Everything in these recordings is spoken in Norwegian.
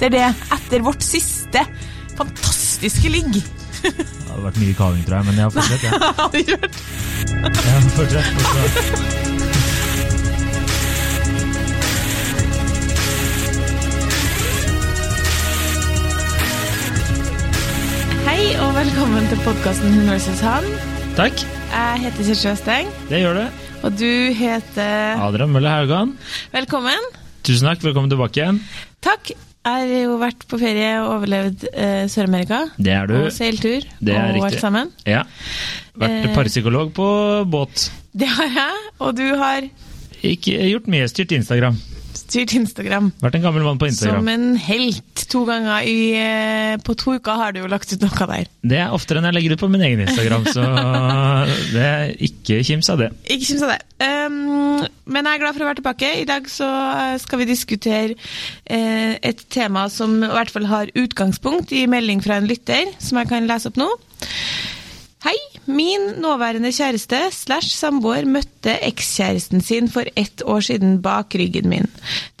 etter det, etter vårt siste fantastiske ligg. Det hadde vært mye kaving, tror jeg, men jeg har fortsatt, ja. Hadde ikke vært ja fortsett, fortsett. Hei og velkommen til podkasten Hun vs. han. Takk, Jeg heter Kjersti Østeng. det gjør det. og du heter Adrian Mølle Haugan, Velkommen. tusen takk, velkommen tilbake igjen. Takk. Jeg har jo vært på ferie og overlevd eh, Sør-Amerika. Det er du. Og seiltur. Det er og riktig. alt sammen. Ja. Vært Eh. parapsykolog på båt. Det har jeg, og du har Ikke gjort mye, styrt Instagram. Styrt Instagram. Vært en gammel mann på Instagram. Som en helt. To ganger i, eh, på to uker har du jo lagt ut noe der. Det er oftere enn jeg legger ut på min egen Instagram, så det er ikke kims av det. Ikke kims av det. Um, men jeg er glad for å være tilbake. I dag så eh, skal vi diskutere uh, et tema som i hvert fall har utgangspunkt i melding fra en lytter, som jeg kan lese opp nå. Hei! Min nåværende kjæreste slash samboer møtte ekskjæresten sin for ett år siden bak ryggen min.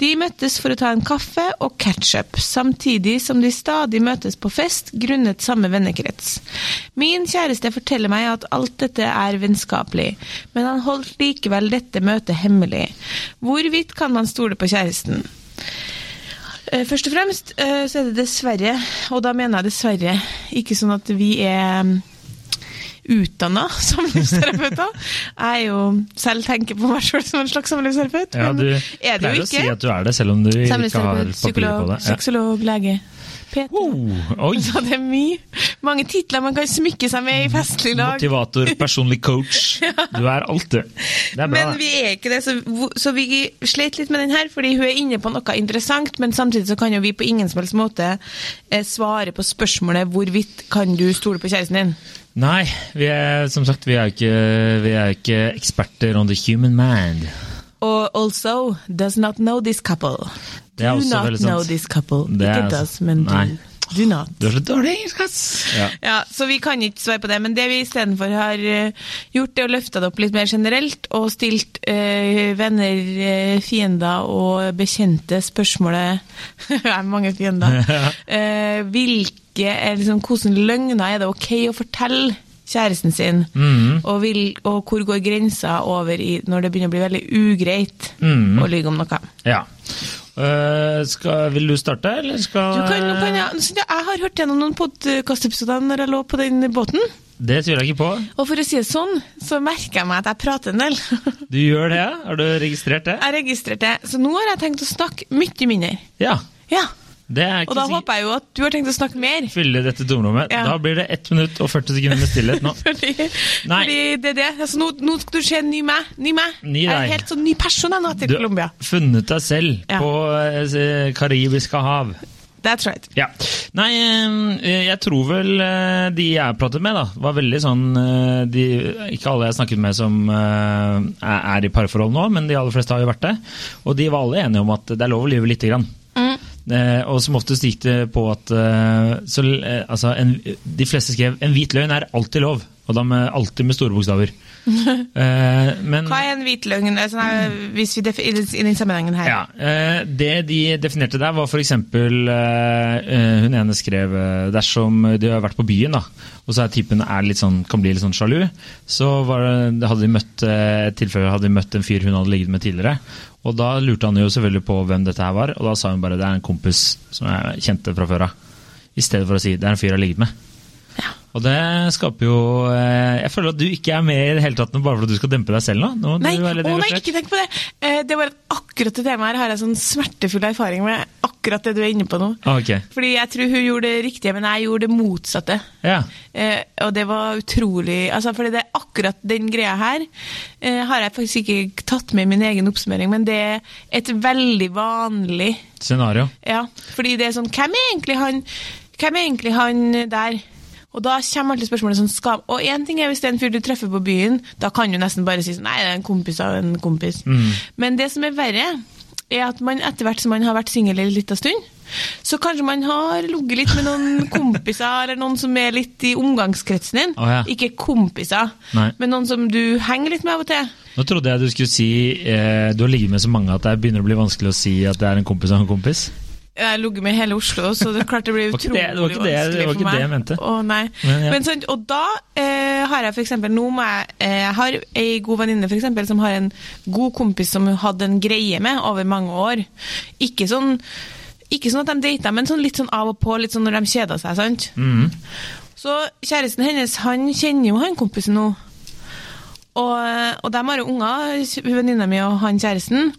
De møttes for å ta en kaffe og catch-up, samtidig som de stadig møtes på fest grunnet samme vennekrets. Min kjæreste forteller meg at alt dette er vennskapelig, men han holdt likevel dette møtet hemmelig. Hvorvidt kan man stole på kjæresten? Eh, Først og fremst eh, så er det dessverre, og da mener jeg dessverre, ikke sånn at vi er utdanna samlivsterapeuter. Jeg er jo selv tenker på meg sjøl som en slags samlivsterapeut, Ja, du er det pleier jo å si at du er det, selv om du ikke har papir på psykolog, det. Ja. sexolog, lege. Peter. Oh, oi! Så det er mye. Mange titler man kan smykke seg med i festlig lag. Motivator, personlig coach. Du er alt, du. Det er bra. Men vi er ikke det, så, så vi slet litt med den her, fordi hun er inne på noe interessant, men samtidig så kan jo vi på ingen som helst måte eh, svare på spørsmålet hvorvidt kan du stole på kjæresten din. Nei, vi er, som sagt, vi er, ikke, vi er ikke eksperter on the human mind. Og also does not know this couple. Do not know this couple. Det ikke altså- does, men. Nei. Do not. Du er så dårlig engelsk, ass! Ja. Ja, Så vi kan ikke svare på det, men det vi istedenfor har eh, gjort, er å løfte det opp litt mer generelt, og stilt øh, venner, eh, fiender og bekjente spørsmålet Det er mange fiender. Eh, hvilke, liksom, Hvordan løgner er det ok å fortelle kjæresten sin? mm. Og, vil, og hvor går grensa over i, når det begynner å bli veldig ugreit mm. å lyve om noe? ja. Øh, skal, vil du starte, eller skal Du kan, kan jeg, jeg har hørt gjennom noen podkastepisoder når jeg lå på den båten. Det tviler jeg ikke på. Og for å si det sånn, så merker jeg meg at jeg prater en del. Du gjør det? Har du registrert det? Jeg registrerte, så nå har jeg tenkt å snakke mye mindre. Ja. Ja, Det Og da håper jeg jo at du har tenkt å snakke mer. Fylle dette tomrommet. Ja. Da blir det 1 minutt og 40 sekunder med stillhet nå. Fordi, fordi det er det. Altså, nå, nå skal du se en ny meg. Ny meg. Ny jeg er helt sånn ny person jeg nå til Colombia. Du har funnet deg selv Ja. på eh, Karibiske hav. That's right. Ja. Nei, eh, jeg tror vel eh, de jeg pratet med, da, var veldig sånn eh, de, Ikke alle jeg snakket med som er i parforhold nå, men de aller fleste har jo vært det. Og de var alle enige om at det er lov å lyve lite grann. Eh, og som oftest gikk det på at eh, så, eh, altså en, De fleste skrev en hvit løgn er alltid lov, og da med, alltid med store bokstaver. Eh, men Hva er en hvit løgn altså, hvis vi i den- sammenhengen her? ja, eh, Det de definerte der, var f.eks. Eh, hun ene skrev eh, dersom de har vært på byen, da, og så er typen er litt sånn, kan bli litt sånn sjalu, så var det, hadde de møtt eh, et tilfelle hadde de møtt en fyr hun hadde ligget med tidligere. Og Da lurte han jo selvfølgelig på hvem dette her var, og da sa hun bare det er en kompis som jeg kjente fra før av. I stedet for å si det er en fyr jeg har ligget med. Og det skaper jo eh, Jeg føler at du ikke er med i det hele tatt bare for at du skal dempe deg selv nå. nå Nei, å nei, ikke tenk på det! Eh, det var akkurat det temaet her har jeg sånn smertefull erfaring med. Akkurat det du er inne på nå. Okay. Fordi jeg tror hun gjorde det riktige, men jeg gjorde det motsatte. ja. Eh, og det var utrolig altså fordi det er akkurat den greia her eh, har jeg faktisk ikke tatt med i min egen oppsummering, men det er et veldig vanlig Scenario. Ja, fordi det er sånn Hvem er egentlig han, hvem er egentlig han der? Og da kommer alltid spørsmålet sånn skam. Og én ting er hvis det er en fyr du treffer på byen, da kan du nesten bare si sånn Nei, det er en kompis av en kompis. Men det som er verre, er at man etter hvert som man har vært singel en liten stund, så kanskje man har ligget litt med noen kompiser, eller noen som er litt i omgangskretsen din. Oh, ja. Ikke kompiser, Nei. men noen som du henger litt med av og til. Nå trodde jeg du skulle si eh, du har ligget med så mange at det begynner å bli vanskelig å si at det er en kompis av en kompis. Jeg har ligget med hele Oslo, så det klart det blir utrolig det- det var ikke det- det vanskelig var for ikke meg. det jeg mente. Å, nei. Men, ja. Men og da eh, har jeg eksempel, nå må jeg, eh, jeg har ei god venninne for eksempel, som har en god kompis som hun hadde en greie med over mange år. Ikke sånn, ikke sånn at de data, men sånn litt sånn av og på, litt sånn når de kjeder seg, sant? Mm. Så kjæresten hennes, han kjenner jo han kompisen nå. Og, og de har jo unger, venninna mi og han kjæresten.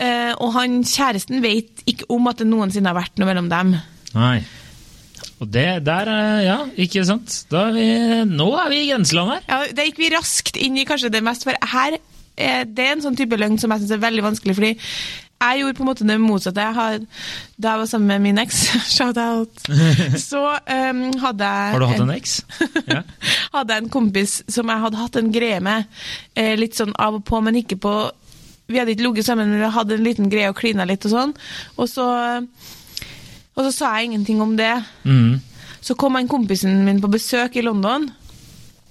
Eh, og han kjæresten vet ikke om at det noensinne har vært noe mellom dem. Nei. Og det der, eh, ja, ikke sant. Da er vi, nå er vi i grenseland her. Ja, Da gikk vi raskt inn i kanskje det mest, for her er det en sånn type løgn som jeg syns er veldig vanskelig. fordi jeg gjorde på en måte det motsatte. Jeg har, da jeg var sammen med min eks, shout-out, så um, hadde jeg Har du hatt en eks? Ja. hadde jeg en kompis som jeg hadde hatt en greie med, eh, litt sånn av og på, men ikke på Vi hadde ikke ligget sammen, men vi hadde en liten greie og klina litt og sånn. Og så, og så sa jeg ingenting om det. Mm. Så kom en kompisen min på besøk i London.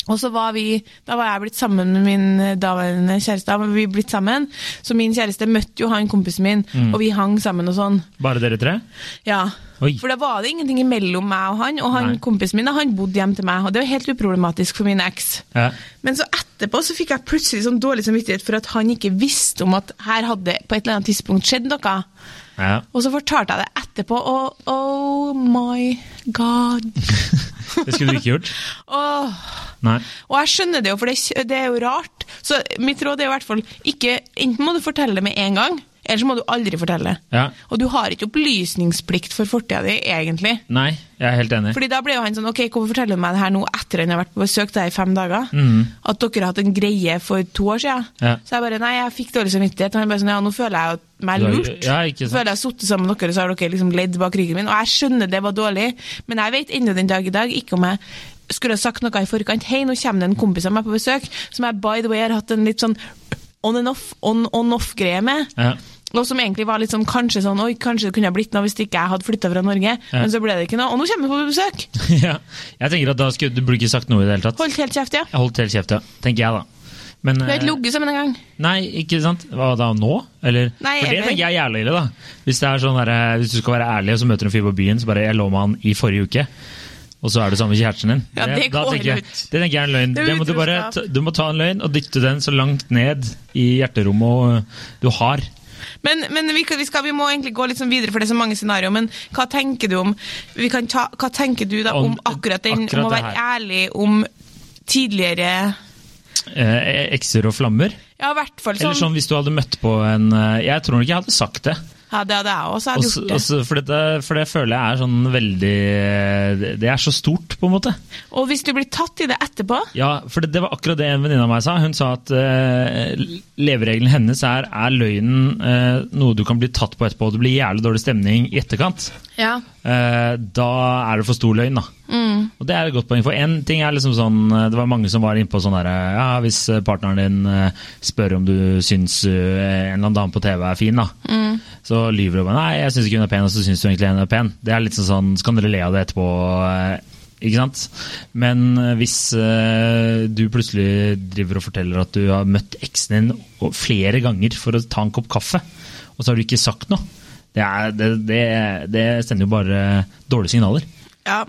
Og så var vi, Da var jeg blitt sammen med min eh, daværende kjæreste. Da vi blitt sammen, Så min kjæreste møtte jo han kompisen min, og vi hang sammen og sånn. Bare dere tre? Ja. Oi. For da var det ingenting mellom meg og han, og han Nei. kompisen min han bodde hjem til meg. Og det var helt uproblematisk for min eks. Ja. Men så etterpå så fikk jeg plutselig sånn dårlig samvittighet for at han ikke visste om at her hadde på et eller annet tidspunkt skjedd noe. ja. Og så fortalte jeg det etterpå, og oh my god. Det skulle du ikke gjort? Åh. Nei. Og jeg skjønner det jo, for det, det er jo rart. Så mitt råd er i hvert fall ikke Enten må du fortelle det med en gang, eller så må du aldri fortelle. Ja. Og du har ikke opplysningsplikt for fortida di, egentlig. Nei, jeg er helt enig. Fordi da ble jo han sånn Ok, hvorfor forteller du meg det her nå etter han har vært på besøk der i fem dager? Mm. At dere har hatt en greie for to år siden? Ja. Så jeg bare Nei, jeg fikk dårlig samvittighet. Og han bare sånn Ja, nå føler jeg meg lurt. ja, ikke sant. Føler jeg har sittet sammen med dere, så har dere liksom ledd bak ryggen min. Og jeg skjønner det var dårlig, men jeg vet ennå den dag i dag ikke om jeg skulle ha sagt noe i forkant. Hei, nå kommer det en kompis av meg på besøk, som jeg by the way har hatt en litt sånn on and off, on, on off-greie med. Ja. Og som egentlig var litt sånn kanskje sånn Oi, kanskje det kunne ha blitt noe hvis ikke jeg hadde flytta fra Norge. Men så ble det ikke noe. Og nå kommer vi på besøk! ja. Jeg tenker at da skulle du burde ikke sagt noe i det hele tatt. Holdt helt kjeft, ja. Jeg holdt helt kjeft, ja. Tenker jeg, da. Men, du har eh, ikke ligget sammen engang. Nei, ikke sant? Hva da, nå? Eller? Nei, For det tenker jeg er jævlig ille, da. Hvis, det er sånn der, eh, hvis du skal være ærlig, og så møter du en fyr på byen, så bare 'jeg lå med han i forrige uke', og så er du sammen med kjæresten din. Ja, det går tenker jeg, ut. det tenker jeg er en løgn. Det er må du, bare, du må ta en løgn og dytte den så langt ned i hjerterommet eh, du har. Men, men vi, vi, skal, vi må egentlig gå litt sånn videre, for det er så mange scenarioer. Men hva tenker du om vi kan ta, Hva tenker du da om, Om- akkurat den akkurat om å være ærlig om tidligere Eh, ekser og flammer. Ja, i hvert fall Eller sånn. sånn hvis du hadde møtt på en eh, Jeg tror nok jeg hadde sagt det. Ja, det hadde jeg også. Hadde Også, gjort det. også, for, for det føler jeg er sånn veldig det- er så stort, på en måte. Og hvis du blir tatt i det etterpå Ja, for det, det var akkurat det en venninne av meg sa. Hun sa at uh, leveregelen hennes er er løgnen uh, noe du kan bli tatt på etterpå, og det blir jævlig dårlig stemning i etterkant. Ja. Uh, da er det for stor løgn, da. Og det er et godt poeng. For én ting er liksom sånn Det var mange som var inne på sånn herre Ja, hvis partneren din spør om du syns en eller annen dame på TV er fin, da. Så lyver du bare Nei, jeg syns ikke hun er pen, og så syns du egentlig hun er pen. Det er litt sånn sånn Så kan dere le av det etterpå. eh, Ikke sant? Men eh, hvis uh, du plutselig driver og forteller at du har møtt eksen din flere ganger for å ta en kopp kaffe, og så har du ikke sagt noe, det, er, det, det, det sender jo bare dårlige signaler. Ja.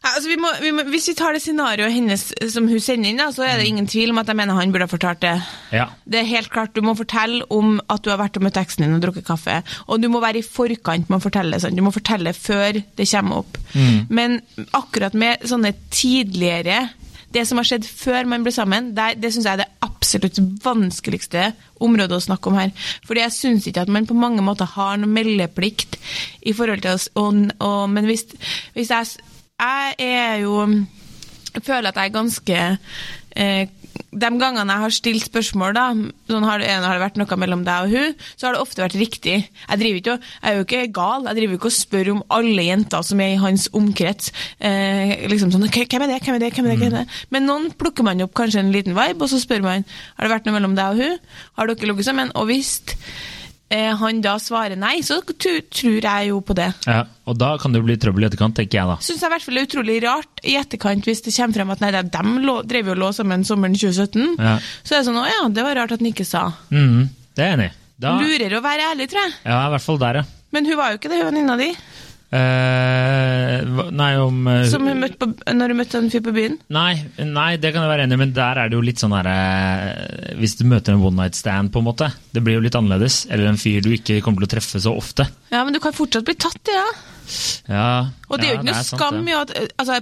Altså, vi må, vi må, hvis vi tar det scenarioet hennes som hun sender inn, da, så er det ingen tvil om at jeg mener han burde ha fortalt det. Ja. Det er helt klart, Du må fortelle om at du har vært og møtt eksen din og drukket kaffe. Og du må være i forkant med å fortelle sant? Du må fortelle før det kommer opp. Men akkurat med sånne tidligere Det som har skjedd før man ble sammen, det, det syns jeg er det absolutt vanskeligste området å snakke om her. Fordi jeg syns ikke at man på mange måter har noe meldeplikt i forhold til oss. Og, og, men hvis, hvis jeg Jeg er jo jeg føler at jeg er ganske eh, De gangene jeg har stilt spørsmål, da, sånn har, det, har det vært noe mellom deg og hun, så har det ofte vært riktig. Jeg, ikke, jeg er jo ikke gal, jeg driver ikke og spør om alle jenter som er i hans omkrets. Eh, liksom sånn, «Hvem er det, hvem er det, hvem er det? Hvem er det? Men noen plukker man opp kanskje en liten vibe, og så spør man har det vært noe mellom deg og hun. Har dere ligget sammen? Og hvis eh, han da svarer nei, så tror jeg jo på det. Ja, og da kan det jo bli trøbbel i etterkant, tenker jeg da. Syns jeg i hvert fall det er utrolig rart i etterkant hvis det kommer frem at nei, de drev jo og lå sammen sommeren 2017. Ja. Så er det sånn å ja, det var rart at han ikke sa. Mm, det er jeg enig i. Da, Lurer å være ærlig, tror jeg. ja, i hvert fall der, ja. Men hun var jo ikke det, hun venninna di, Hva- nei, om uh, som hun møtte på, når hun møtte en fyr på byen. Nei, nei, det kan jeg være enig i, men der er det jo litt sånn herre Hvis du møter en one night stand, på en måte, det blir jo litt annerledes. Eller en fyr du ikke kommer til å treffe så ofte. Ja, men du kan fortsatt bli tatt i det. Ja. Ja, Og det er jo ikke noe skam i at, altså,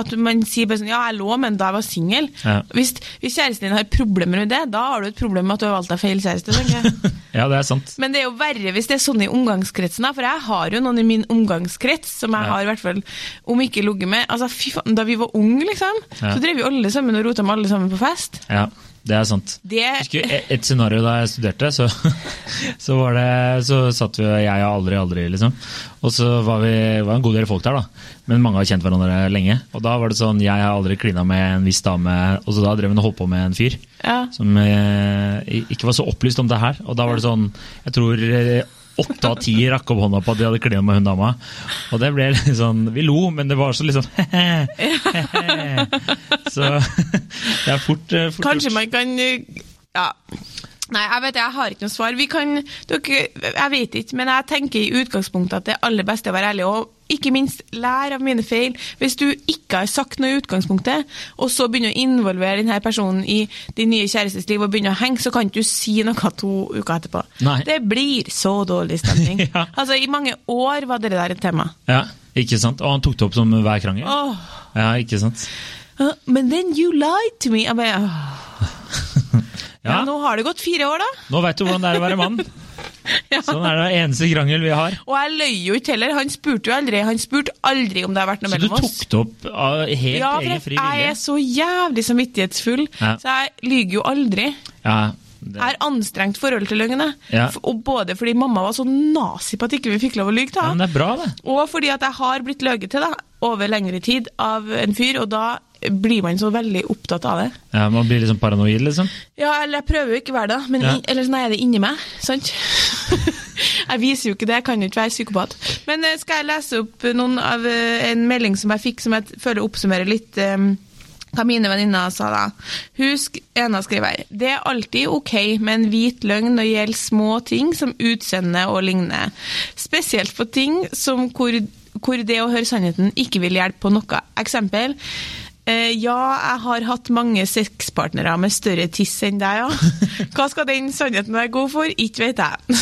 at man sier bare sånn Ja, jeg lå, men da jeg var singel. Ja. Hvis, hvis kjæresten din har problemer med det, da har du et problem med at du har valgt deg feil kjæreste. Ja, det er sant. Men det er jo verre hvis det er sånn i omgangskretsen. For jeg har jo noen i min omgangskrets som jeg har i hvert fall, om ikke ligget med altså fy faen, Da vi var unge, liksom, så drev vi alle sammen og rota med alle sammen på fest. Ja, det er sant. Det et- et scenario da jeg studerte, så, så var det Så satt vi jeg og aldri, aldri, liksom. Og så var vi var en god del folk der, da. Men mange har kjent hverandre lenge. Og da var det sånn Jeg har aldri klina med en viss dame, og så da drev hun og holdt på med en fyr. Ja. Som eh, ikke var så opplyst om det her. Og da var det sånn Jeg tror eh, åtte av ti rakk opp hånda på at de hadde klina med hun dama. Og det ble litt sånn Vi lo, men det var så litt sånn he-he. Så det er fort, eh, fort Kanskje man kan uh, Ja. Nei, jeg vet jeg har ikke noe svar. Vi kan, dere, jeg vet ikke, men jeg tenker i utgangspunktet at det aller beste er å være ærlig. Og ikke minst lære av mine feil. Hvis du ikke har sagt noe i utgangspunktet, og så begynner å involvere denne personen i din nye kjærestes liv og begynner å henge, så kan ikke du si noe to uker etterpå. Nei. Det blir så dårlig stemning. Ja. Altså, I mange år var det der et tema. Ja, ikke sant? Og han tok det opp som hver krangel? Oh. Ja, ikke sant? uh, Men then you lied to me. Jeg bare, åh. ja, Ja, nå har det gått fire år, da. nå veit du hvordan det er å være mann. Ja. Sånn er det eneste krangel vi har. Og jeg løy jo ikke heller. Han spurte jo aldri Han spurte aldri om det har vært noe Så du tok det opp av helt Ja, egen for vilje? jeg er så jævlig samvittighetsfull, Ja. så jeg lyver jo aldri. Ja, det, har anstrengt forhold til løgn. Ja. Og både fordi mamma var så nazi på at ikke vi fikk lov å lyge til ja, er bra, det. og fordi at jeg har blitt løyet til da, over lengre tid av en fyr, og da blir man så veldig opptatt av det. Ja, Man blir liksom paranoid, liksom. Ja, eller jeg prøver jo ikke å være det, men Ja. in, eller sånn er det inni meg, sant? jeg viser jo ikke det, jeg kan jo ikke være psykopat. Men eh, skal jeg lese opp noen av eh, en melding som jeg fikk, som jeg føler oppsummerer litt um, hva mine venninner sa da. Husk, ena skriver Det er alltid ok med en hvit løgn når det gjelder små ting som utseende og lignende. Spesielt på ting som hvor, hvor det å høre sannheten ikke vil hjelpe på noe. Eksempel. Eh, ja, jeg har hatt mange sexpartnere med større tiss enn deg, ja. Hva skal den sannheten være god for? Ikke vet jeg.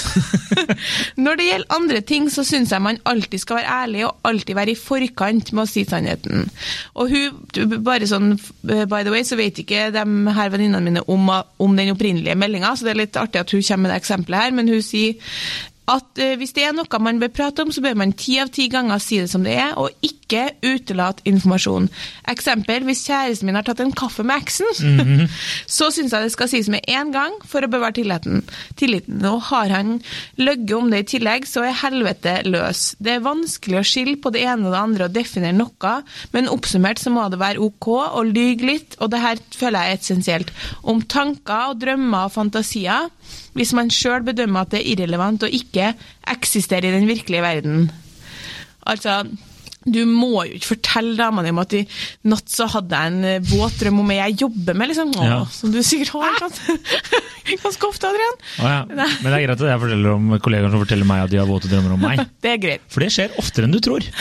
Når det gjelder andre ting, så syns jeg man alltid skal være ærlig og alltid være i forkant med å si sannheten. Og hun, bare sånn eh, by the way, så vet ikke de her venninnene mine om, om den opprinnelige meldinga, så det er litt artig at hun kommer med det eksempelet her, men hun sier at eh, hvis det er noe man bør prate om, så bør man ti av ti ganger si det som det er, og ikke utelate informasjon. Eksempel, hvis kjæresten min har tatt en kaffe med eksen, så syns jeg det skal sies med én gang for å bevare tilliten. tilliten. Og har han løyet om det i tillegg, så er helvete løs. Det er vanskelig å skille på det ene og det andre og definere noe, men oppsummert så må det være ok å lyge litt, og det her føler jeg er essensielt. Om tanker og drømmer og fantasier, hvis man sjøl bedømmer at det er irrelevant og ikke eksisterer i den virkelige verden. Altså, du må jo ikke fortelle damene dine at i natt så hadde jeg en eh, våt drøm om ei jeg jobber med, liksom. Å, Ja. Som du sikkert har ganske, ganske ofte, Adrian. Å, ja. Men det er greit at jeg forteller om kollegaer som forteller meg at de har våte drømmer om meg. Det er greit. For det skjer oftere enn du tror.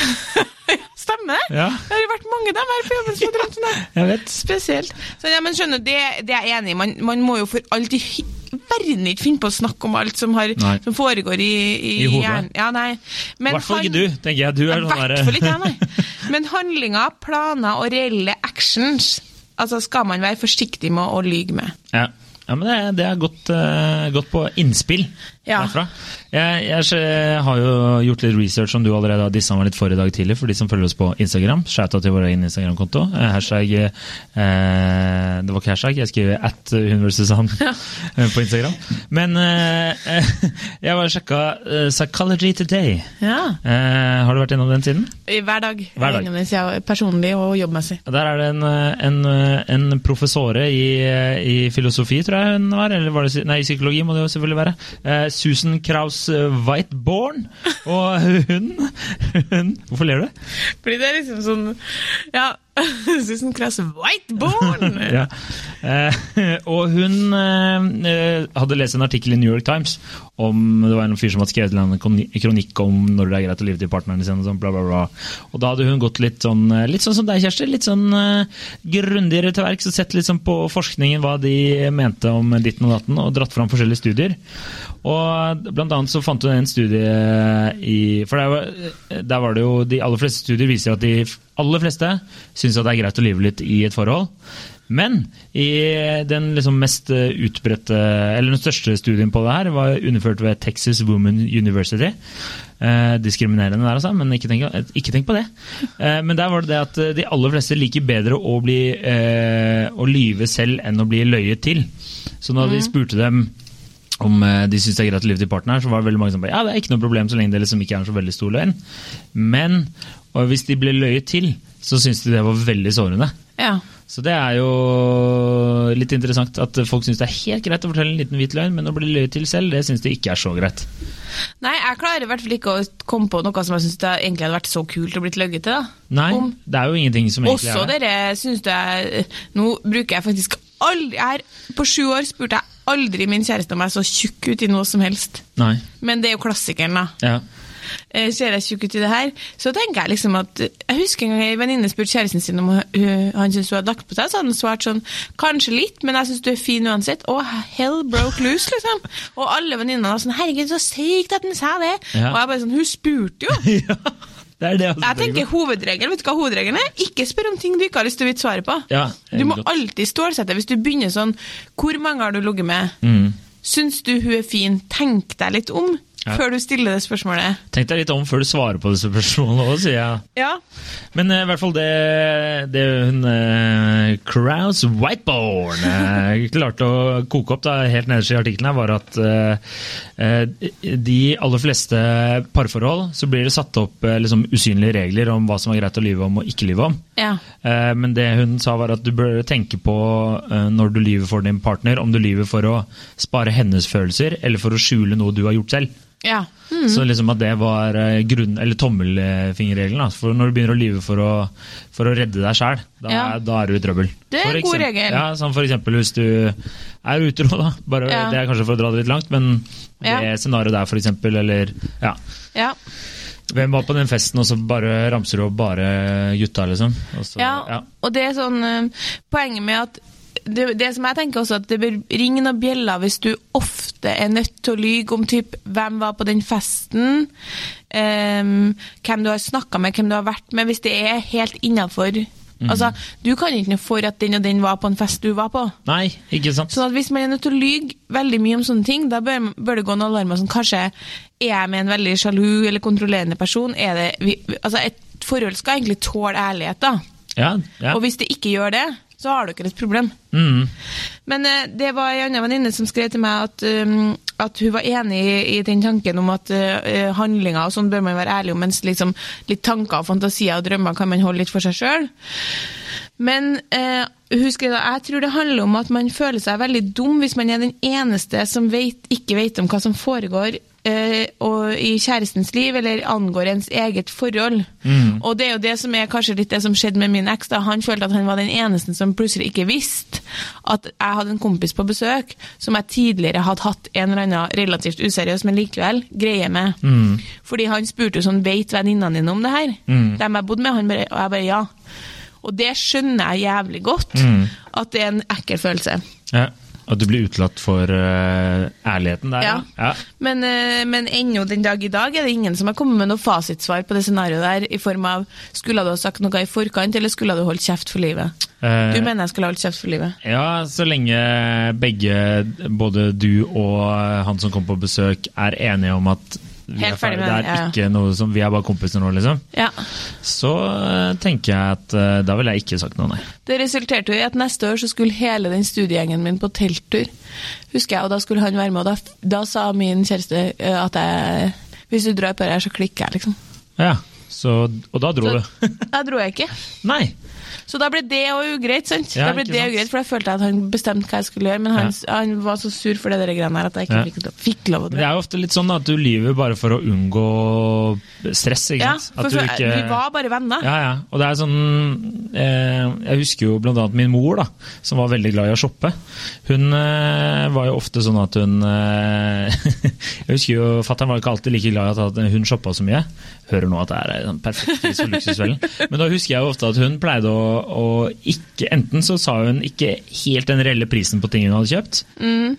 Stemmer det? Ja. Det har jo vært mange dem her på jobben som har drømt om det. Jeg vet. Spesielt. Så ja, men skjønner, det, det er jeg enig i. Man, man må jo for alltid verden ikke finne på å snakke om alt som, har, som foregår i, i, I hjernen. Ja, nei. I hvert fall ikke du, tenker jeg. Du er sånn hvert der ikke jeg, nei. Men handlinger, planer og reelle actions altså skal man være forsiktig med å lyge med. Ja. ja, men det, det er godt, uh, godt på innspill Ja. derfra. Jeg, jeg, har jo gjort litt research som du allerede har dissa meg litt for i dag tidlig, for de som følger oss på Instagram. Shouta til vår egen Instagram-konto. Eh, Hashtag eh, Det var ikke hashtag, jeg skriver at hun versus han eh, på Instagram. Men eh, jeg bare sjekka eh, Psychology Today. Ja. Eh, har du vært innom den siden? Hver dag. Hver dag. Sier jeg, Personlig og jobbmessig. Der er det en, en, en professore i, i filosofi, tror jeg hun var. Eller var det, nei, i psykologi må det jo selvfølgelig være. Eh, Susan Kraus eh, Whiteborn. Og hun, hun Hvorfor ler du? Fordi det er liksom sånn Ja, Susan Cross Whiteborn! ja. eh, og hun eh, hadde lest en artikkel i New York Times om det var en fyr som hadde skrevet en kronikk om når det er greit å lyve til partneren sin. Og sånn, bla, bla, bla. Og da hadde hun gått litt sånn, litt sånn som deg, Kjersti. Litt sånn eh, grundigere til verks og sett litt sånn på forskningen hva de mente om ditten og datten, og dratt fram forskjellige studier. Og blant annet så fant hun en studie i For der var, der var det jo De aller fleste studier viser at de aller fleste syns det er greit å live litt i et forhold. Men i den liksom eller den største studien på det her var underført ved Texas Women University. Eh, diskriminerende der, altså, men ikke tenk, ikke tenk på det. Eh, men der var det det at de aller fleste liker bedre å, bli, eh, å lyve selv enn å bli løyet til. Så når de spurte dem om de syns det er greit å lyve til partneren, så var det veldig mange som bare ja, det er ikke noe problem så lenge det liksom ikke er en så veldig stor løgn. Men hvis de ble løyet til, så syntes de det var veldig sårende. Ja. Så det er jo litt interessant at folk syns det er helt greit å fortelle en liten hvit løgn, men å bli løyet til selv, det syns de ikke er så greit. Nei, jeg klarer i hvert fall ikke å komme på noe som jeg syns egentlig hadde vært så kult å bli løyet til. da. Nei, Om, det er jo ingenting som egentlig også er det. dere syns jeg Nå bruker jeg faktisk aldri jeg er, På sju år spurte jeg aldri min kjæreste om jeg så tjukk ut i noe som helst. Nei. Men det er jo klassikeren, da. Ja. Eh, Ser jeg tjukk ut i det her? Så tenker jeg liksom at Jeg husker en gang ei venninne spurte kjæresten sin om han syntes hun hadde lagt på seg. Så hadde han svart sånn Kanskje litt, men jeg syns du er fin uansett. Og hell broke loose, liksom. Og alle venninnene var sånn Herregud, så sykt at han sa det. Ja. Og jeg bare sånn Hun spurte jo! ja. Det det jeg tenker hovedregelen, Vet du hva hovedregelen er? Ikke spør om ting du ikke har lyst til å vite svaret på. Ja, du må godt. alltid stålsette. Hvis du begynner sånn Hvor mange har du ligget med? Mm. Syns du hun er fin? Tenk deg litt om Ja. før du stiller det spørsmålet. Tenk deg litt om før du svarer på det spørsmålet òg, sier jeg. Ja. Men uh, i hvert fall det, det hun uh, Crouse Whiteborn uh, klarte å koke opp da, helt nederst i artikkelen, var at eh, eh, de aller fleste parforhold så blir det satt opp eh, liksom, usynlige regler om hva som er greit å lyve om og ikke lyve om. ja. Eh, Men det hun sa var at du bør tenke på eh, når du lyver for din partner, om du lyver for å spare hennes følelser eller for å skjule noe du har gjort selv. Ja. Så liksom at det var eh, grunn, eller tommelfingerregelen. For når du begynner å lyve for å, for å redde deg sjæl, da, Ja. da er du i trøbbel. Det er en god regel. Ja, som for eksempel hvis du er utro, da. Bare, Ja. Det er kanskje for å dra det litt langt, men Ja. det scenarioet der, for eksempel, eller ja. ja. Hvem var på den festen, og så bare ramser du opp bare gutta, liksom? Og så, Ja, ja. og det er sånn eh, Poenget med at det, det som jeg tenker også, at det bør ringe noen bjeller hvis du ofte er nødt til å lyge om typ, hvem var på den festen, um, hvem du har snakka med, hvem du har vært med, hvis det er helt innafor. Mm. Altså, du kan ikke noe for at den og den var på en fest du var på. Nei, ikke sant? Sånn at Hvis man er nødt til å lyge veldig mye om sånne ting, da bør, bør det gå noen alarmer som kanskje er jeg med en veldig sjalu eller kontrollerende person. Er det, vi, altså Et forhold skal egentlig tåle ærlighet, da. Ja, ja. Og hvis det ikke gjør det, så har dere et problem. Mm. Men eh, det var ei anna venninne som skrev til meg at, um, at hun var enig i, i den tanken om at uh, handlinger og sånn bør man være ærlig om, mens liksom, litt tanker og fantasier og drømmer kan man holde litt for seg sjøl. Men uh, hun skrev da, jeg tror det handler om at man føler seg veldig dum hvis man er den eneste som vet, ikke vet om hva som foregår i kjærestens liv, eller angår ens eget forhold. Og det er jo det som er kanskje litt det som skjedde med min eks. da. Han følte at han var den eneste som plutselig ikke visste at jeg hadde en kompis på besøk som jeg tidligere hadde hatt en eller annen relativt useriøs, men likevel greie med. Fordi han spurte jo sånn, Veit venninnene dine om det her? Dem jeg bodde med, han bare, og jeg bare ja. Og det skjønner jeg jævlig godt, at det er en ekkel følelse. ja. At du blir utelatt for uh, ærligheten der, Ja. ja. Men, uh, men ennå den dag i dag er det ingen som har kommet med noe fasitsvar på det scenarioet der, i form av skulle du ha sagt noe i forkant, eller skulle du holdt kjeft for livet? Uh, Du mener jeg skulle ha holdt kjeft for livet? Ja, så lenge begge, både du og han som kom på besøk, er enige om at vi er ferdig, med det er ja, ikke noe som Vi er bare kompiser nå, liksom. Ja. Så eh, tenker jeg at eh, da ville jeg ikke sagt noe, nei. Det resulterte jo i at neste år så skulle hele den studiegjengen min på telttur, husker jeg, og da skulle han være med, og da, da sa min kjæreste eh, at jeg hvis du drar på det her, så klikker jeg, liksom. Ja, så, Og da dro Så, du. da dro jeg ikke. nei. Så da ble det òg ugreit, sant? Ja, da ble det sant? ugreit, For da følte jeg at han bestemte hva jeg skulle gjøre, men han, han var så sur for det der greiene her at jeg ikke Ja. fikk, lov, fikk lov å dra. Det er jo ofte litt sånn at du lyver bare for å unngå stress, ikke Ja, sant? for, du for, ikke- vi var bare venner. Ja, ja. Og det er sånn eh, Jeg husker jo blant annet min mor, da, som var veldig glad i å shoppe. Hun eh, var jo ofte sånn at hun eh, Jeg husker jo Fatter'n var ikke alltid like glad i at hun shoppa så mye. Hører nå at det er en perfekt pris for luksusfellen. Men da husker jeg jo ofte at hun pleide å, å ikke Enten så sa hun ikke helt den reelle prisen på ting hun hadde kjøpt,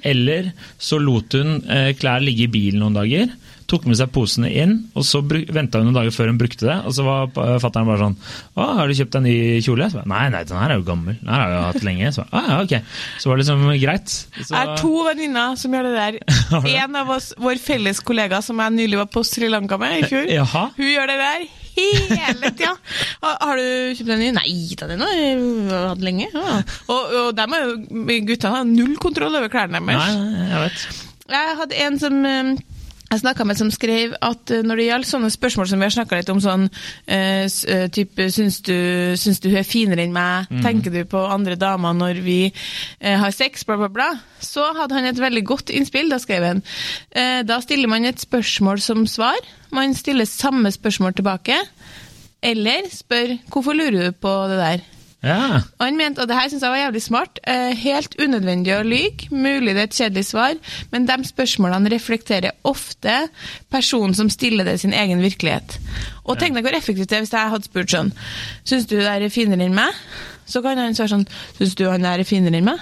eller så lot hun eh, klær ligge i bilen noen dager tok med seg posene inn, og så venta hun noen dager før hun brukte det. Og så var fatter'n bare sånn 'Å, har du kjøpt en ny kjole?' Så, ba, nei, nei, den her er jo gammel. Den her har jeg hatt lenge. Så, ah, ja, ok. så var det liksom greit. Så, Jeg har to venninner som gjør det der. En av oss, vår felles kollega som jeg nylig var på Sri Lanka med i fjor, Jaha. hun gjør det der hele tida. Har, har du kjøpt deg ny? Nei da, den har jeg hatt lenge. Ja. Og, og der må jo, guttene ha null kontroll over klærne deres. nei, jeg vet. Jeg hadde en som eh, jeg snakka med som skrev at eh, når det gjelder sånne spørsmål som vi har snakka litt om, sånn uh, eh, type syns du, syns du hun er finere enn meg, tenker du på andre damer når vi uh, har sex, bla, bla, bla, så hadde han et veldig godt innspill. Da skrev han uh, da stiller man et spørsmål som svar. Man stiller samme spørsmål tilbake. Eller spør hvorfor lurer du på det der? Ja. Og han mente, og det her synes jeg var jævlig smart, eh, helt unødvendig å lyge, mulig det er et kjedelig svar, men de spørsmålene reflekterer ofte personen som stiller det sin egen virkelighet. Og tenk deg hvor effektivt det er hvis jeg hadde spurt sånn, synes du det er finere enn meg? Så kan han svare sånn, synes du han der er finere enn meg?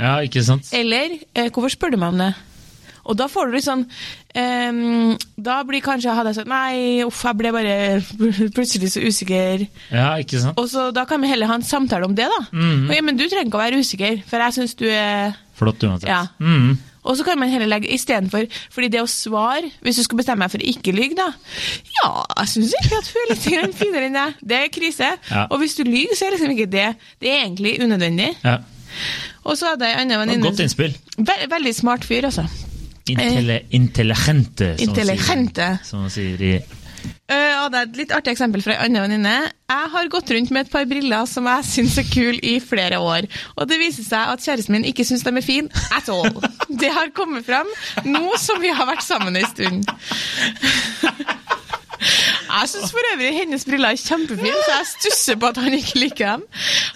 ja, ikke sant? Eller, eh, hvorfor spør du meg om det? Og da får du liksom ehm, Da blir kanskje hadde jeg sagt nei, uff, jeg ble bare plutselig så usikker. Ja, ikke sant? Og så Da kan vi heller ha en samtale om det, da. Mhm. Og, ja, men du trenger ikke å være usikker, for jeg syns du er Flott uansett. Ja. Mm. Og så kan man heller legge istedenfor Fordi det å svare, hvis du skal bestemme deg for å ikke lyve, da Ja, jeg syns ikke at hun er litt finere enn deg. Det er krise. Ja. Og hvis du lyver, så er liksom ikke det Det er egentlig unødvendig. Ja. Og så hadde jeg en annen venninne Godt innspill. Veldig smart fyr, altså. Intelli intelligente, som intelligente. sier- Som sier i Uh, er et litt artig eksempel fra ei annen venninne. Jeg har gått rundt med et par briller som jeg syns er kule i flere år. Og det viser seg at kjæresten min ikke syns de er fine at all. Det har kommet fram nå som vi har vært sammen ei stund. Jeg syns for øvrig hennes briller er kjempefine, så jeg stusser på at han ikke liker dem.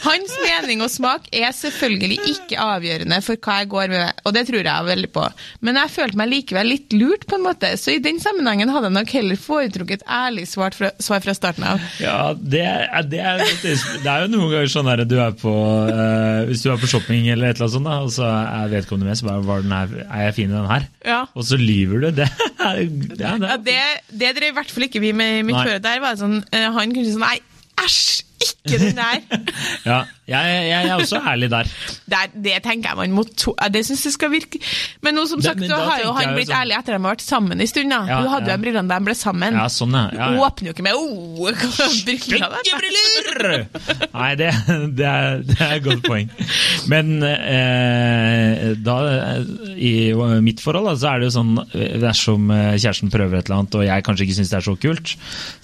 Hans mening og smak er selvfølgelig ikke avgjørende for hva jeg går med, og det tror jeg veldig på. Men jeg følte meg likevel litt lurt, på en måte, så i den sammenhengen hadde jeg nok heller foretrukket ærlig svar fra, svar fra starten av. Ja, det er, det, er, det er jo noen ganger sånn der du er på uh, Hvis du er på shopping eller et eller annet sånt, da, og så er vedkommende med, så bare var den her, Er jeg fin i den her? Ja. Og så lyver du. Det ja, det Ja, det, det drev i hvert fall ikke vi med mitt Nei. Der var det sånn, eh, han kunne si sånn Nei, æsj! Ikke den der! ja, jeg, jeg er også ærlig der. Der, det tenker jeg man må Det syns jeg skal virke Men nå som Det- sagt, men så har jo han blitt sånn- ærlig etter at de har vært sammen en stund. da. Ja, Hun hadde ja. jo brillene da de ble sammen. Ja, sånn, ja. ja, ja. Åpner jo ikke med oh, briller! Nei, det, det, er, det er et godt poeng. Men eh, da, i mitt forhold da, så er det jo sånn Dersom eh, kjæresten prøver et eller annet, og jeg kanskje ikke syns det er så kult,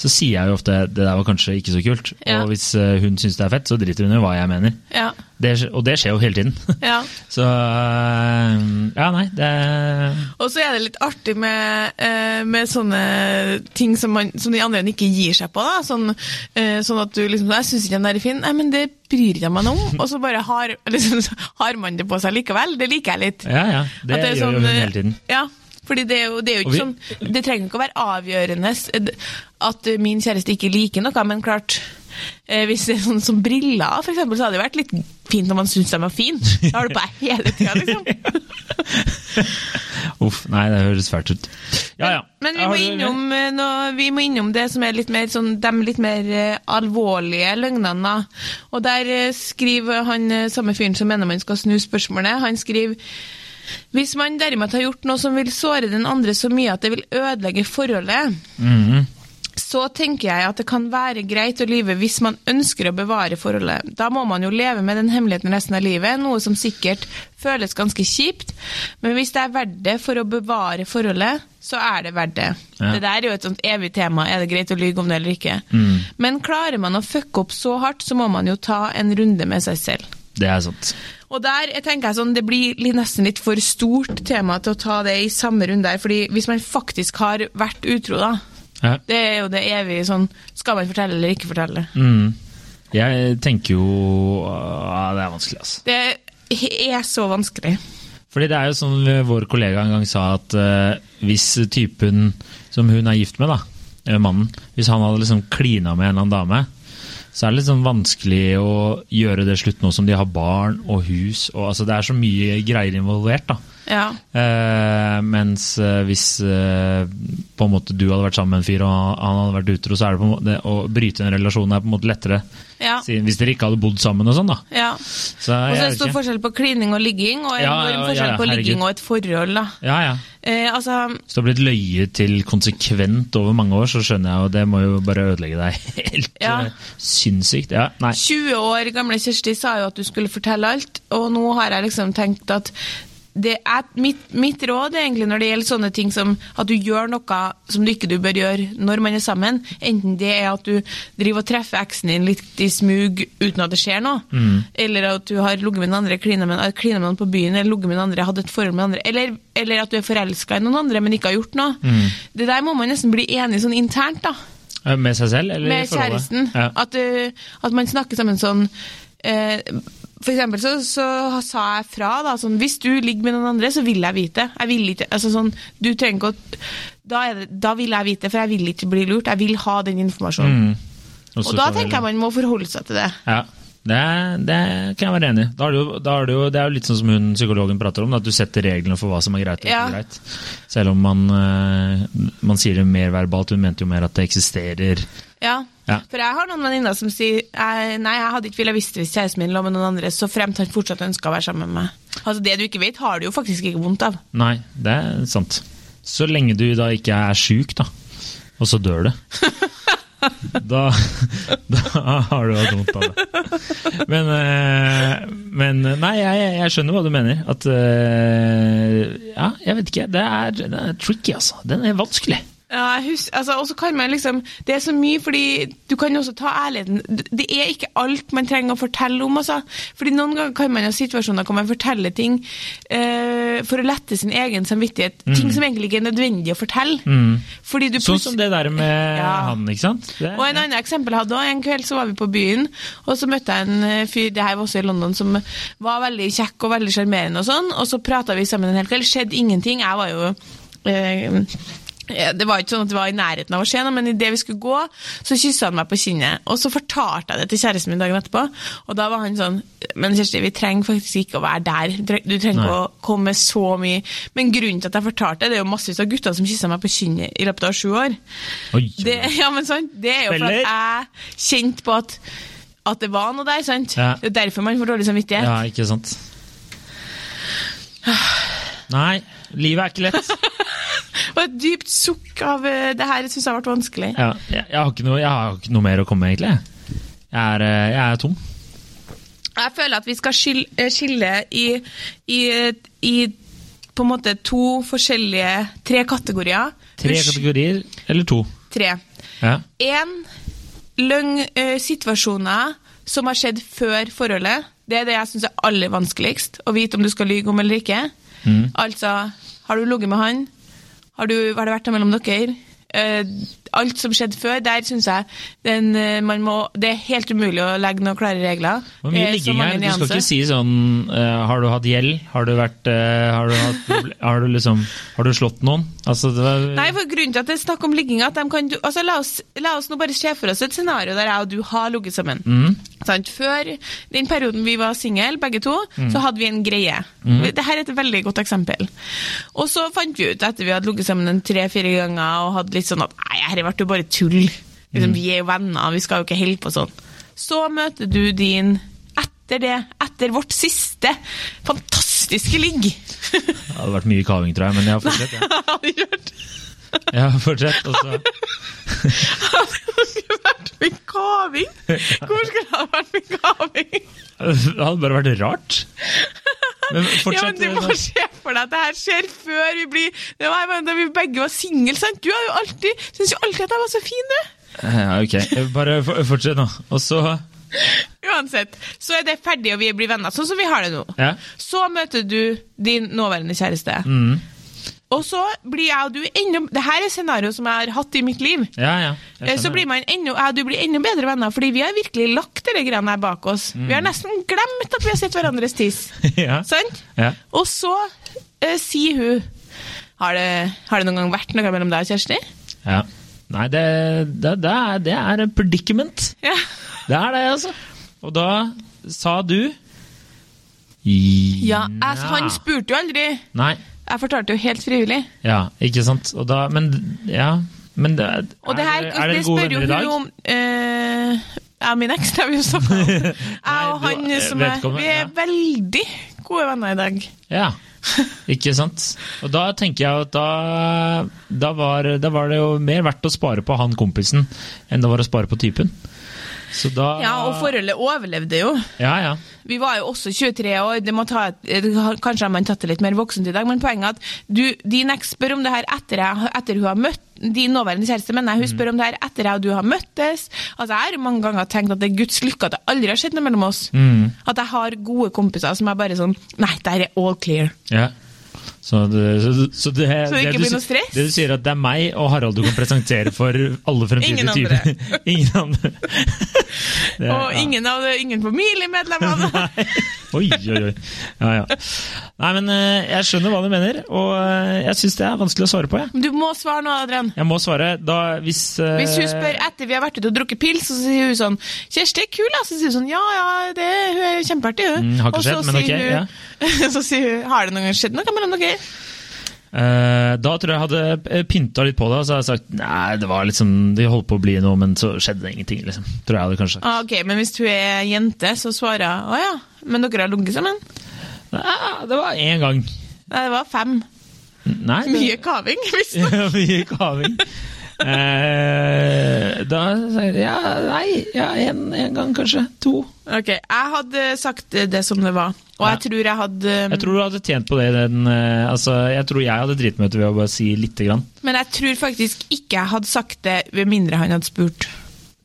så sier jeg jo ofte det der var kanskje ikke så kult. Ja. Og hvis eh, hun syns det er fett, så driter hun i hva jeg mener. Ja, Det, og det skjer jo hele tiden. ja. Så eh, Ja, nei, det Og så er det litt artig med, eh, med sånne ting som, man, som de andre ikke gir seg på. da. Sånn, sånn at du liksom Jeg syns ikke den der er fin. Nei, men det bryr jeg meg om. Og så bare har, liksom, har man det på seg likevel. Det liker jeg litt. Ja, ja. Det, det gjør jo hun hele tiden. Ja, fordi det er jo, det er vi- sånn Det trenger ikke å være avgjørende at min kjæreste ikke liker noe, men klart hvis det er sånn som briller, for eksempel, så hadde det vært litt fint når man syntes de var fine. Da har du på deg hele tida, liksom. Uff, nei, det høres fælt ut. Ja, ja. Men vi må, innom, eh, nå- vi må innom det som er litt mer sånn, de litt mer eh, alvorlige løgnene. Og der eh, skriver han eh, samme fyren som mener man skal snu spørsmålet, han skriver hvis man derimot har gjort noe som vil såre den andre så mye at det vil ødelegge forholdet, Mhm. Så tenker jeg at det kan være greit å lyve hvis man ønsker å bevare forholdet. Da må man jo leve med den hemmeligheten resten av livet, noe som sikkert føles ganske kjipt. Men hvis det er verdt det for å bevare forholdet, så er det verdt det. Ja. Det der er jo et sånt evig tema, er det greit å lyge om det eller ikke? Men klarer man å fucke opp så hardt, så må man jo ta en runde med seg selv. Det er sant. Og der jeg tenker jeg sånn, Det blir nesten litt for stort tema til å ta det i samme runde. der, fordi Hvis man faktisk har vært utro, da Ja. Det er jo det evige sånn Skal man fortelle eller ikke fortelle? Mm. Jeg tenker jo ah, Det er vanskelig, altså. Det er så vanskelig. Fordi det er jo som vår kollega en gang sa, at uh, hvis typen som hun er gift med, da, mannen, hvis han hadde liksom klina med en eller annen dame, så er det sånn vanskelig å gjøre det slutt nå som de har barn og hus. Og, altså, det er så mye greier involvert. da. Ja. Eh, mens eh, hvis eh, på en måte du hadde vært sammen med en fyr og han hadde vært utro, så er det på en måte, å bryte en relasjon er på en måte lettere. Ja. Hvis dere ikke hadde bodd sammen og sånn, da. ja. Så Og så er det stor forskjell på klining og ligging, og enorm forskjell på ligging og et forhold. da. Ja, ja. Eh, altså, Hvis du har blitt løyet til konsekvent over mange år, så skjønner jeg jo det må jo bare ødelegge deg helt Ja. eh, sinnssykt. Ja, nei. 20 år gamle Kjersti sa jo at du skulle fortelle alt, og nå har jeg liksom tenkt at er mitt, mitt råd egentlig når det gjelder sånne ting som at du gjør noe som du ikke du bør gjøre når man er sammen, enten det er at du driver og treffer eksen din litt i smug uten at det skjer noe, eller at du har ligget med den andre, klina med, eh, med noen på byen, eller ligget med den andre, hatt et forhold med den andre, eller, eller at du er forelska i noen andre, men ikke har gjort noe. Det der må man nesten bli enig sånn internt, da Eh, Med seg selv, eller med kjæresten. Ja. At, uh, at man snakker sammen sånn eh, For eksempel så, så sa jeg fra da, sånn Hvis du ligger med noen andre, så vil jeg vite. Jeg vil ikke, altså sånn, du trenger ikke da, det, da vil jeg vite, for jeg vil ikke bli lurt. Jeg vil ha den informasjonen. Mm. Og Og da tenker jeg man må forholde seg til det. Ja, det, det kan jeg være enig i. Er det, jo, er det, jo, det er jo litt sånn som hun psykologen prater om, at du setter reglene for hva som er greit og Ja. greit. Selv om man, eh, man sier det mer verbalt, hun mente jo mer at det eksisterer. Ja. Ja. For jeg har noen venninner som sier nei, jeg hadde ikke villet visst hvis kjæresten min lå med noen andre, så fremt han fortsatt ønska å være sammen med meg. Altså Det du ikke vet, har du jo faktisk ikke vondt av. Nei, det er sant. Så lenge du da ikke er sjuk, da, og så dør du. Da, da har du hatt vondt av det. Men, eh, men nei, jeg, jeg skjønner hva du mener. At eh, Ja, jeg vet ikke. Det er, det er tricky, altså. Den er vanskelig. Ja, jeg hus altså, også kan man liksom Det er så mye, fordi du kan også ta ærligheten Det- er ikke alt man trenger å fortelle om, altså. Fordi noen ganger kan man ha situasjoner hvor man forteller ting eh, for å lette sin egen samvittighet. Ting som egentlig ikke er nødvendig å fortelle. Fordi du Mm. Sånn som det der med Ja. han, ikke sant? Det, Og en annen eksempel hadde også, En kveld så var vi på byen, og så møtte jeg en eh, fyr det her var også i London, som var veldig kjekk og veldig sjarmerende. Og sånn, og så prata vi sammen en hel kveld. Skjedde ingenting. Jeg var jo eh, ja, det var ikke sånn at det var i nærheten av å skje noe, men idet vi skulle gå, så kyssa han meg på kinnet. Og så fortalte jeg det til kjæresten min dagen etterpå, og da var han sånn Men Kjersti, vi trenger faktisk ikke å være der. Du trenger- ikke å komme med så mye. Men grunnen til at jeg fortalte det, det er jo massevis av gutter som kyssa meg på kinnet i løpet av sju år. Oi, Det, ja, men sånn, det er jo for at jeg kjente på at, at det var noe der. sant? Ja. Det er derfor man får dårlig samvittighet. Ja, ikke sant. Nei, livet er ikke lett. Og et dypt sukk av eh, det her syns jeg ble vanskelig. Ja, jeg, jeg, har noe, jeg har ikke noe mer å komme med, egentlig. Jeg er, eh, jeg er tom. Jeg føler at vi skal skille, eh, skille i, i, i på en måte to forskjellige Tre kategorier. Tre kategorier, eller to. Tre. Ja. Én løgn eh, situasjoner som har skjedd før forholdet. Det er det jeg syns er aller vanskeligst. Å vite om du skal lyge om eller ikke. Altså, har du ligget med han? Har, du, har det vært noe mellom dere? Eh, alt som skjedde før, der syns jeg den, eh, man må, det er helt umulig å legge noen klare regler. Hvor mye Eh, ligging her? Du skal ikke si sånn uh, Har du hatt gjeld? Har du vært uh, har, du hatt, har du liksom Har du slått noen? Altså, det var, Nei, for grunnen til at det er snakk om ligging at de kan, altså, la, oss, la oss nå bare se for oss et scenario der jeg og du har ligget sammen. Mm. Sant? Før den perioden vi var single, begge to, Mm. så hadde vi en greie. Dette er et veldig godt eksempel. Og så fant vi ut, etter vi hadde ligget sammen tre-fire ganger, og hadde litt sånn at nei, her ble jo bare tull. Mm. Liksom, Vi er jo venner, vi skal jo ikke holde på sånn. Så møter du din etter det, etter vårt siste fantastiske ligg. det hadde vært mye kaving, tror jeg, men jeg har fortsatt, ja. Har du? Ja, fortsett. Og så det ikke vært med kaving! Hvor skulle det ha vært med kaving? Det hadde bare vært rart. Men fortsett. Ja, men Du må se for deg at det her skjer før vi blir Det var da vi begge var single, sant? Du har jo alltid Syns jo alltid at jeg var så fin, du! Ja, ok. Bare fortsett nå. Og så Uansett. Så er det ferdig, og vi blir venner, sånn som vi har det nå. Ja. Så møter du din nåværende kjæreste. Mm. Og så blir jeg og du enda Det her er scenario som jeg har hatt i mitt liv. Ja, ja. Eh, Så blir man enda, jeg og du blir enda bedre venner, fordi vi har virkelig lagt de greiene her bak oss. Vi Mm. har nesten glemt at vi har sett hverandres tiss. ja. Sant? Ja. Og så eh, sier hun har det, har det noen gang vært noe mellom deg og Kjersti? ja. Nei, det, det, det, er, det er predicament. Ja. Det er det, altså. Og da sa du ja jeg, han spurte jo aldri. Nei. Jeg fortalte jo helt frivillig. Ja, ikke sant. Og da Men ja. Men det, er, Og det her er, er det dere gode venner i dag? om eh, Jeg og min eks vi jo om. Jeg og han som er Vi er veldig gode venner i dag. Ja, ikke sant. Og da tenker jeg at da, da, var, da var det jo mer verdt å spare på han kompisen enn det var å spare på typen. Så da Ja, og forholdet overlevde jo. Ja, ja. Vi var jo også 23 år, det må ta et, kanskje har man tatt det litt mer voksent i dag, men poenget er at du, din eks spør om det her etter, jeg, etter hun har møtt din nåværende kjæreste, men hun spør om det her etter jeg og du har møttes. Altså, Jeg har mange ganger tenkt at det er Guds lykke at det aldri har skjedd noe mellom oss. At jeg har gode kompiser som er bare sånn Nei, der er all clear. ja. Så, det, så, så, det, Så det ikke det, blir noe stress? Det du sier at det er meg og Harald du kan presentere for alle fremtidige Ingen andre. typer. ingen andre. Er- Og ja. ingen, av det, ingen familiemedlemmer. Oi, oi, oi. Ja, ja. Nei, men eh, jeg skjønner hva du mener, og eh, jeg syns det er vanskelig å svare på. Ja. Du må svare nå, Adrian. jeg må svare da hvis uh... Hvis hun spør etter vi har vært ute og drukket pils, så sier hun sånn 'Kjersti er kul', da. Så sier hun sånn 'Ja, ja, det, hun er kjempeartig', hun. Mm, har ikke Og så skjedd, men ok, hun, Så sier hun 'Har det noen gang skjedd noe mellom dere?' Eh, da tror jeg jeg hadde pynta litt på det, og så hadde jeg sagt nei, det var liksom, de holdt på å bli noe, men så skjedde det ingenting. liksom. Tror jeg hadde kanskje sagt. Ah, ok, Men hvis hun er jente, så svarer hun 'Å ja, men dere har ligget sammen'? Nei, det var én gang. Nei, det var fem. Nei, det- Mye kaving, visst Ja, mye kaving. Eh, da sa jeg ja, nei, ja, en, en gang kanskje. To. Ok, jeg hadde sagt det som det var, og jeg tror jeg hadde Jeg tror du hadde tjent på det. Den, uh, altså, jeg tror jeg hadde dritmøte ved å bare si lite grann. Men jeg tror faktisk ikke jeg hadde sagt det ved mindre han hadde spurt.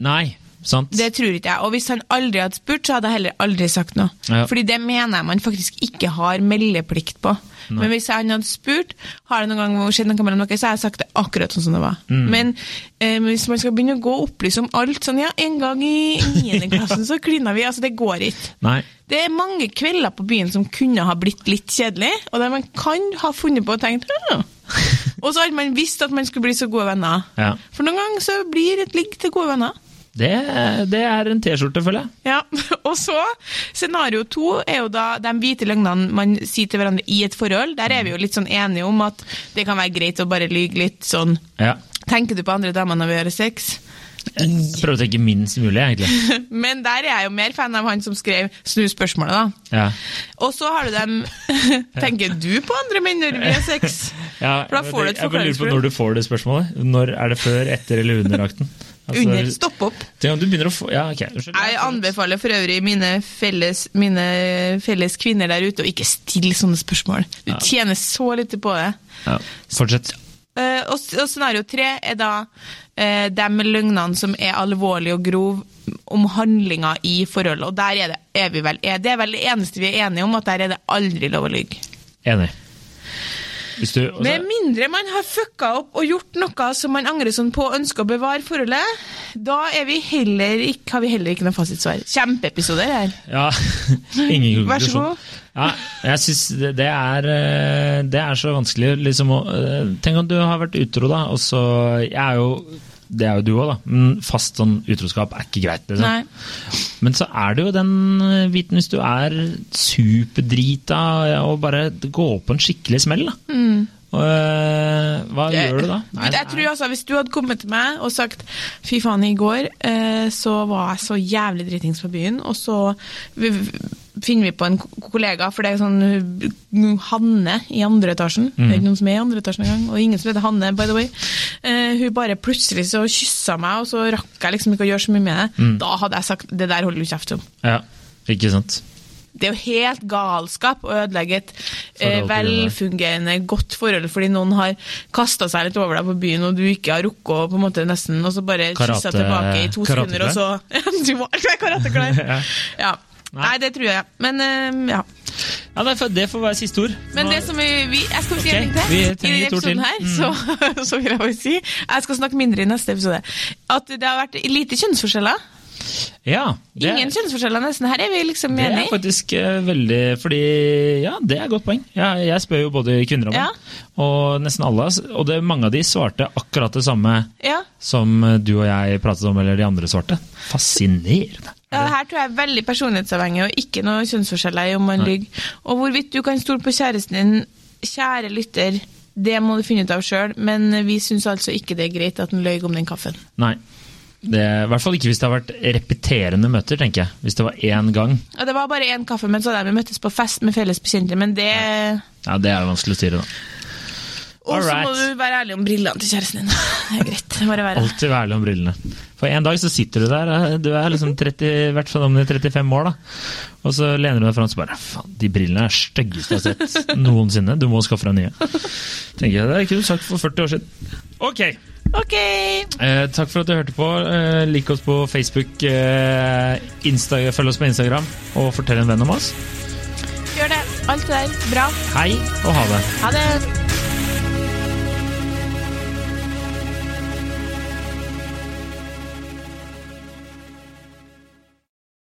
Nei, sant? Det tror ikke jeg. Og hvis han aldri hadde spurt, så hadde jeg heller aldri sagt noe. Ja. Fordi det mener jeg man faktisk ikke har meldeplikt på. Men hvis han hadde spurt har det noen gang skjedd noe mellom dere, så har jeg sagt det akkurat sånn som det var. Mm. Men eh, hvis man skal begynne å gå og opplyse om alt sånn ja, en gang i 9. klassen så klina vi, altså det går ikke. Nei. Det er mange kvelder på byen som kunne ha blitt litt kjedelig, og der man kan ha funnet på og tenkt ja. Og så hadde man visst at man skulle bli så gode venner. Ja. For noen ganger så blir et ligg til gode venner. Det, det er en T-skjorte, føler jeg. Ja, og så Scenario to er jo da de hvite løgnene man sier til hverandre i et forhold. Der er vi jo litt sånn enige om at det kan være greit å bare lyge litt sånn Ja. Tenker du på andre damer når vi gjør sex? Jeg prøver å tenke minst mulig, egentlig. Men der er jeg jo mer fan av han som skrev 'snu spørsmålet', da. Ja. Og så har du dem Tenker du på andre menn når vi har sex? Ja, For da får du et jeg bare lurer på når du får det spørsmålet. Når Er det før, etter eller under akten? Altså, Under. Stopp opp. Det, få Ja, okay. Jeg anbefaler for øvrig mine felles, mine felles kvinner der ute å ikke stille sånne spørsmål. Du Ja. tjener så lite på det. Ja, fortsett. Eh, og, og scenario tre er da uh, de løgnene som er alvorlige og grove om handlinger i forholdet. Og der er, det, er vi vel Det er vel det eneste vi er enige om, at der er det aldri lov å lyve. Enig. Du også, Med mindre man har fucka opp og gjort noe som man angrer sånn på og ønsker å bevare forholdet, da vi ikke, har vi heller ikke noe fasitsvar. Kjempeepisoder her. Ja, ingen. Vær så god. Ja, jeg synes det, det, er, eh, det er så vanskelig liksom å eh, Tenk om du har vært utro, da, og så Jeg er jo det er jo du òg, da. Men fast sånn utroskap er ikke greit. Liksom. Men så er det jo den viten hvis du er superdrita og bare går på en skikkelig smell, da. Og, eh, hva gjør du da? Nei, jeg tror altså, Hvis du hadde kommet til meg og sagt fy faen, i går eh, så var jeg så jævlig dritings på byen, og så finner vi på en kollega, for det er sånn uh, Hanne i andre etasjen. Det er ikke noen som er i andre etasjen engang, og ingen som heter Hanne, by the way. Uh, hun bare plutselig så kyssa meg, og så rakk jeg liksom ikke å gjøre så mye med det. Da hadde jeg sagt det der holder du kjeft om. Ja, ikke sant. Det er jo helt galskap å ødelegge et eh, velfungerende, godt forhold fordi noen har kasta seg litt over deg på byen, og du ikke har rukket å på en måte nesten, og så bare kyssa tilbake i to sekunder, og så Du var karateklar! Ja. Nei, det tror jeg. Men uh, ja. Ja, det får, det får være siste ord. Men det som vi, vi Jeg skal si okay, en ting til. I denne et ord. Mm. så, så vil jeg bare si Jeg skal snakke mindre i neste episode. At det har vært lite kjønnsforskjeller. Ja, det, Ingen kjønnsforskjeller nesten. Her er vi liksom enige? det er faktisk eh, veldig Fordi Ja, det er et godt poeng. Jeg, jeg spør jo både kvinner og menn. Ja. Og nesten alle. Og det, mange av de svarte akkurat det samme Ja. som du og jeg pratet om, eller de andre svarte. Fascinerende. Ja, her tror jeg er veldig personlighetsavhengig, og ikke noe kjønnsforskjeller i om man lyver. Og hvorvidt du kan stole på kjæresten din, kjære lytter, det må du finne ut av sjøl, men vi syns altså ikke det er greit at han løy om den kaffen. Nei. Det, I hvert fall ikke hvis det har vært repeterende møter, tenker jeg. Hvis det var én gang. Ja, det var bare én kaffe, men så hadde vi møttes på fest med felles bekjente, men det Ja, Det er jo vanskelig å styre, da. Og så må du være ærlig om brillene til kjæresten din. Det er greit. Bare være Alltid være ærlig om brillene. For en dag så sitter du der, eh, du er liksom 30, i hvert fall om er 35 år, da. Og så lener du deg fram og så bare Faen, de brillene er styggeste jeg har sett noensinne. Du må skaffe deg nye. Tenker jeg, Det kunne du sagt for 40 år siden. Ok. Okay. Eh, takk for at du hørte på. Eh, lik oss på Facebook, eh, følg oss på Instagram, og fortell en venn om oss. Gjør det. Alt det der. Bra. Hei og ha det. Ha det.